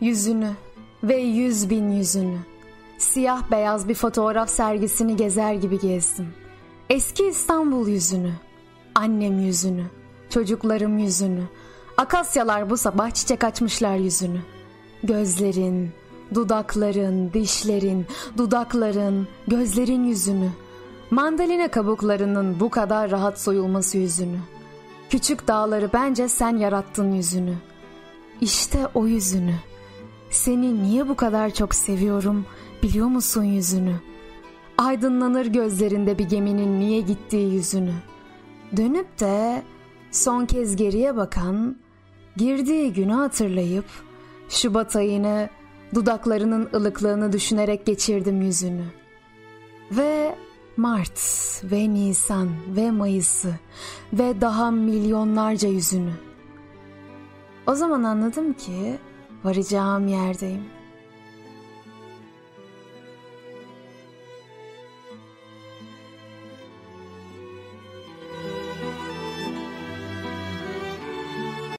yüzünü ve yüz bin yüzünü. Siyah beyaz bir fotoğraf sergisini gezer gibi gezdim. Eski İstanbul yüzünü, annem yüzünü, çocuklarım yüzünü. Akasyalar bu sabah çiçek açmışlar yüzünü. Gözlerin, dudakların, dişlerin, dudakların, gözlerin yüzünü. Mandalina kabuklarının bu kadar rahat soyulması yüzünü. Küçük dağları bence sen yarattın yüzünü. İşte o yüzünü. Seni niye bu kadar çok seviyorum biliyor musun yüzünü? Aydınlanır gözlerinde bir geminin niye gittiği yüzünü. Dönüp de son kez geriye bakan, girdiği günü hatırlayıp Şubat ayını dudaklarının ılıklığını düşünerek geçirdim yüzünü. Ve Mart ve Nisan ve Mayıs'ı ve daha milyonlarca yüzünü. O zaman anladım ki varacağım yerdeyim.